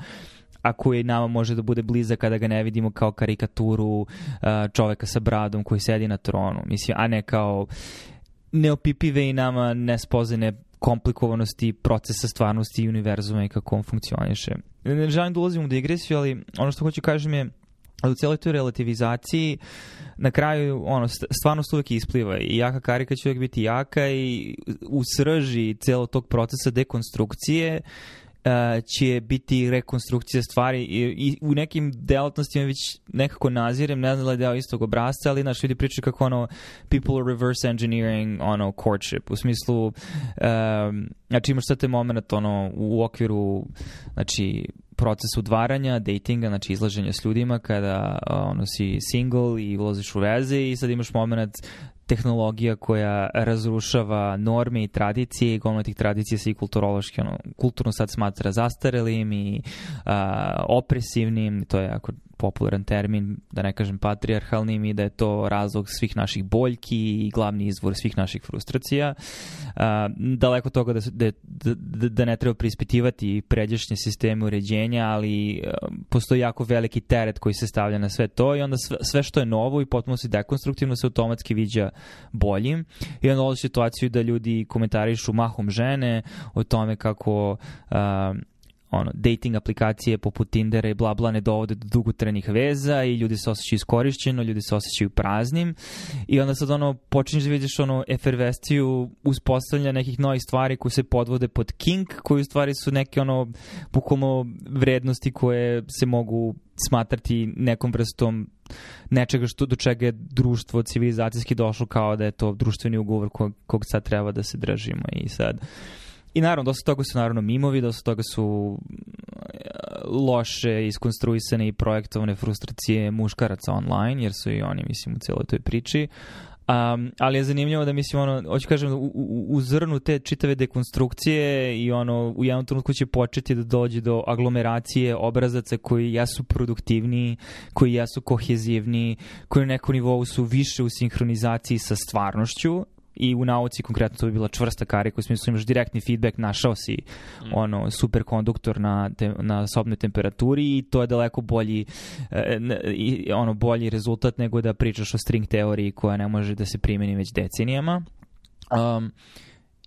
a koji nama može da bude bliza kada ga ne vidimo kao karikaturu uh, čoveka sa bradom koji sedi na tronu, mislim, a ne kao neopipive i nama nespozene komplikovanosti procesa stvarnosti i univerzuma i kako on funkcioniše. Ne želim da ulazim u digresiju, ali ono što hoću kažem je u celoj toj relativizaciji na kraju ono stvarnost uvek ispliva i jaka karika će uvek biti jaka i u srži celog tog procesa dekonstrukcije E, će biti rekonstrukcija stvari i, i u nekim delatnostima već nekako nazirem, ne znam da je deo istog obrazca, ali naš ljudi pričaju kako ono people are reverse engineering ono courtship, u smislu um, znači imaš sad te moment ono u okviru znači proces udvaranja, datinga, znači izlaženja s ljudima kada ono si single i ulaziš u veze i sad imaš moment tehnologija koja razrušava norme i tradicije i gomila tih tradicija se i kulturološki, ono, kulturno sad smatra zastarelim i a, opresivnim, to je jako popularan termin, da ne kažem patriarhalnim i da je to razlog svih naših boljki i glavni izvor svih naših frustracija. A, daleko toga da da, da, da, da, ne treba prispitivati pređašnje sisteme uređenja, ali postoji jako veliki teret koji se stavlja na sve to i onda sve, sve što je novo i potpuno se dekonstruktivno se automatski viđa boljim. I onda ovo situaciju da ljudi komentarišu mahom žene o tome kako a, ono, dating aplikacije poput Tindera i bla bla ne dovode do dugotrenih veza i ljudi se osjećaju iskorišćeno, ljudi se osjećaju praznim i onda sad ono počinješ da vidiš ono efervestiju uspostavljanja nekih novih stvari koje se podvode pod kink, koji u stvari su neke ono bukvalno vrednosti koje se mogu smatrati nekom vrstom nečega što, do čega je društvo civilizacijski došlo kao da je to društveni ugovor kog, kog sad treba da se držimo i sad I naravno, dosta toga su naravno mimovi, dosta toga su mm, loše iskonstruisane i projektovane frustracije muškaraca online, jer su i oni, mislim, u celoj toj priči. Um, ali je zanimljivo da mislim ono, hoću kažem, u, u, u zrnu te čitave dekonstrukcije i ono, u jednom trenutku će početi da dođe do aglomeracije obrazaca koji jesu produktivni, koji jesu kohezivni, koji na nekom nivou su više u sinhronizaciji sa stvarnošću, i u nauci konkretno to bi bila čvrsta karika u smislu imaš direktni feedback, našao si mm. ono, superkonduktor na, te, na sobnoj temperaturi i to je daleko bolji e, e, ono, bolji rezultat nego da pričaš o string teoriji koja ne može da se primeni već decenijama um,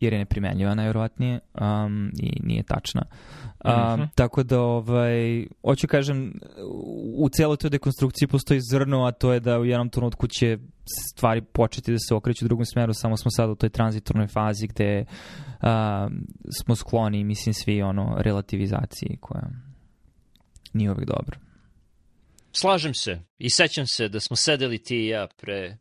jer je neprimenljiva najverovatnije um, i nije tačna. Um, uh mhm. -huh. Tako da, ovaj, hoću kažem, u celoj toj dekonstrukciji postoji zrno, a to je da u jednom trenutku će stvari početi da se okreću u drugom smeru, samo smo sad u toj tranzitornoj fazi gde uh, smo skloni, mislim, svi ono, relativizaciji koja nije uvek dobro. Slažem se i sećam se da smo sedeli ti i ja pre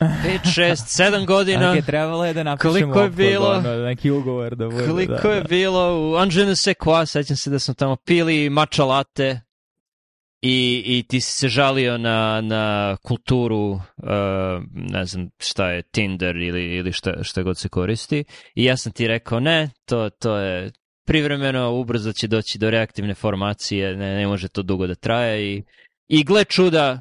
5, 6, 7 godina. Okay, trebalo je da napišemo koliko je bilo, ono, neki ugovor da bude. Koliko da, je da. bilo u Anžene Sekoa, sećam se da smo tamo pili mača latte, I, i ti si se žalio na, na kulturu, uh, ne znam šta je, Tinder ili, ili šta, šta god se koristi. I ja sam ti rekao ne, to, to je privremeno, ubrzo će doći do reaktivne formacije, ne, ne može to dugo da traje. I, i gle čuda,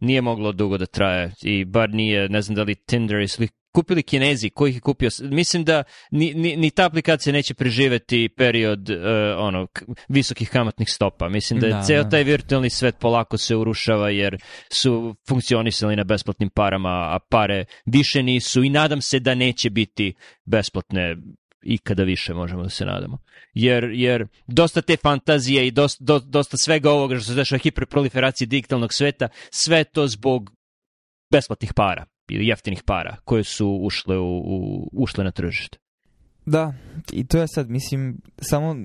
nije moglo dugo da traje i bar nije, ne znam da li Tinder i sli, kupili Kinezi, koji ih je kupio? Mislim da ni, ni, ni ta aplikacija neće preživeti period uh, ono, visokih kamatnih stopa. Mislim da, je da ceo da. taj virtualni svet polako se urušava jer su funkcionisali na besplatnim parama, a pare više nisu i nadam se da neće biti besplatne ikada više možemo da se nadamo. Jer, jer dosta te fantazije i dosta, do, dosta svega ovoga što se dešava hiperproliferacije digitalnog sveta, sve to zbog besplatnih para jeftinih para koje su ušle, u, u, ušle na tržište. Da, i to je sad, mislim, samo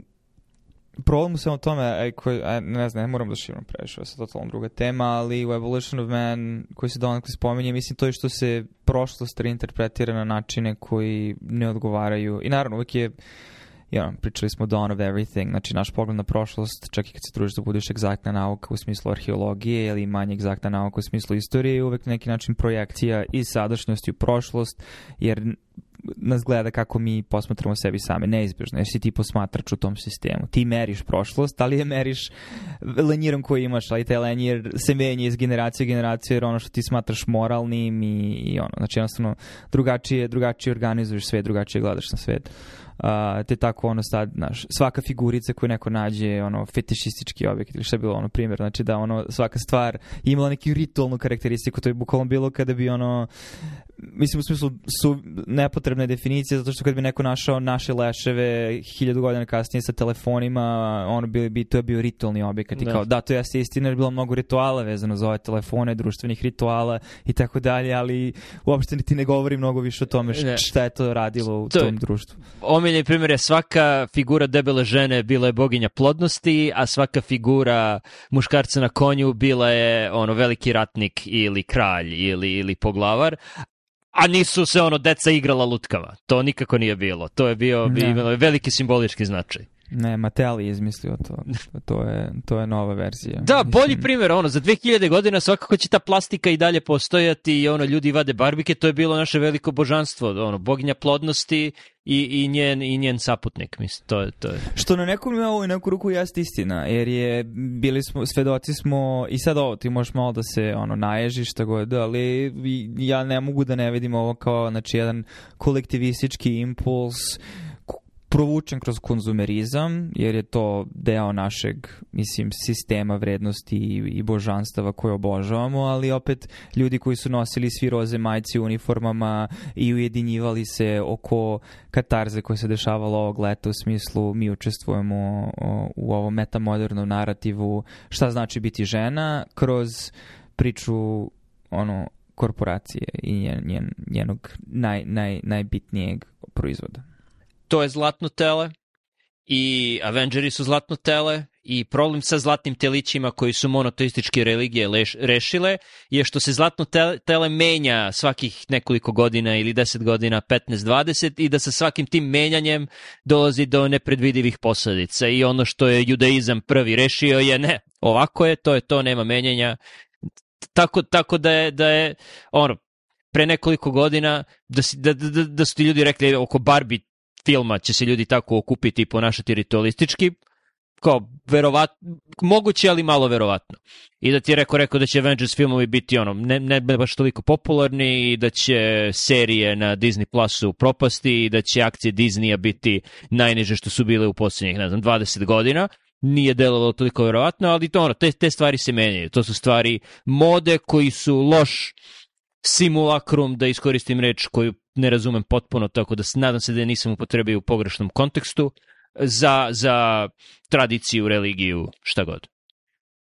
problem u svemu tome, aj, koji, aj, ne znam, ne moram da širom previše, ovo je totalno druga tema, ali u Evolution of Man, koji se donakle spominje, mislim to je što se prošlost reinterpretira na načine koji ne odgovaraju. I naravno, uvijek je ja, pričali smo Dawn of Everything, znači naš pogled na prošlost, čak i kad se trudiš da budeš egzaktna nauka u smislu arheologije ili manje egzaktna nauka u smislu istorije, je uvek neki način projekcija iz sadašnjosti u prošlost, jer nas gleda kako mi posmatramo sebi same, neizbježno, jer si ti posmatrač u tom sistemu. Ti meriš prošlost, ali je meriš lenjirom koji imaš, ali taj lenjir se menja iz generacije u generaciju, jer ono što ti smatraš moralnim i, i ono, znači jednostavno drugačije, drugačije organizuješ sve, drugačije gledaš na svet. Uh, te tako ono sad, znaš, svaka figurica koju neko nađe, ono, fetišistički objekat ili šta je bilo ono primjer, znači da ono svaka stvar imala neki ritualnu karakteristiku, to je bukvalno bilo kada bi ono mislim u smislu su nepotrebne definicije zato što kad bi neko našao naše leševe hiljadu godina kasnije sa telefonima ono bili bi to je bio ritualni objekat i da. kao da to jeste istina jer je bilo mnogo rituala vezano za ove telefone društvenih rituala i tako dalje ali uopšte ti ne govori mnogo više o tome šta je to radilo u to, tom društvu. Ome najbolji primjer je svaka figura debele žene bila je boginja plodnosti, a svaka figura muškarca na konju bila je ono veliki ratnik ili kralj ili, ili poglavar, a nisu se ono deca igrala lutkama. To nikako nije bilo. To je bio, bilo da. veliki simbolički značaj. Ne, Mattel je izmislio to. To je, to je nova verzija. Da, bolji primjer, ono, za 2000 godina svakako će ta plastika i dalje postojati i ono, ljudi vade barbike, to je bilo naše veliko božanstvo, ono, boginja plodnosti i, i, njen, i njen saputnik, mislim, to je, to je. Što na nekom nivou i neku ruku jeste istina, jer je, bili smo, svedoci smo, i sad ovo, ti možeš malo da se, ono, naježiš, šta god, ali ja ne mogu da ne vidim ovo kao, znači, jedan kolektivistički impuls, provučen kroz konzumerizam, jer je to deo našeg, mislim, sistema vrednosti i, i božanstava koje obožavamo, ali opet ljudi koji su nosili svi roze majci u uniformama i ujedinjivali se oko katarze koja se dešavala ovog leta u smislu mi učestvujemo u ovom metamodernom narativu šta znači biti žena kroz priču ono korporacije i njen, njen, njenog naj, naj, najbitnijeg proizvoda to je zlatno tele i Avengeri su zlatno tele i problem sa zlatnim telićima koji su monoteističke religije leš, rešile je što se zlatno tele, tele menja svakih nekoliko godina ili 10 godina, 15, 20 i da sa svakim tim menjanjem dolazi do nepredvidivih posledica i ono što je judaizam prvi rešio je ne, ovako je, to je to, nema menjanja. Tako, tako da je, da je ono, pre nekoliko godina da, si, da, da, da su ti ljudi rekli oko Barbie filma će se ljudi tako okupiti i ponašati ritualistički, kao verovatno, moguće, ali malo verovatno. I da ti je rekao, rekao da će Avengers filmovi biti ono, ne, ne baš toliko popularni i da će serije na Disney Plusu propasti i da će akcije Disneya biti najniže što su bile u posljednjih, ne znam, 20 godina. Nije delovalo toliko verovatno, ali to ono, te, te stvari se menjaju. To su stvari mode koji su loš simulakrum, da iskoristim reč koju ne razumem potpuno, tako da nadam se da je nisam upotrebio u pogrešnom kontekstu, za, za tradiciju, religiju, šta god.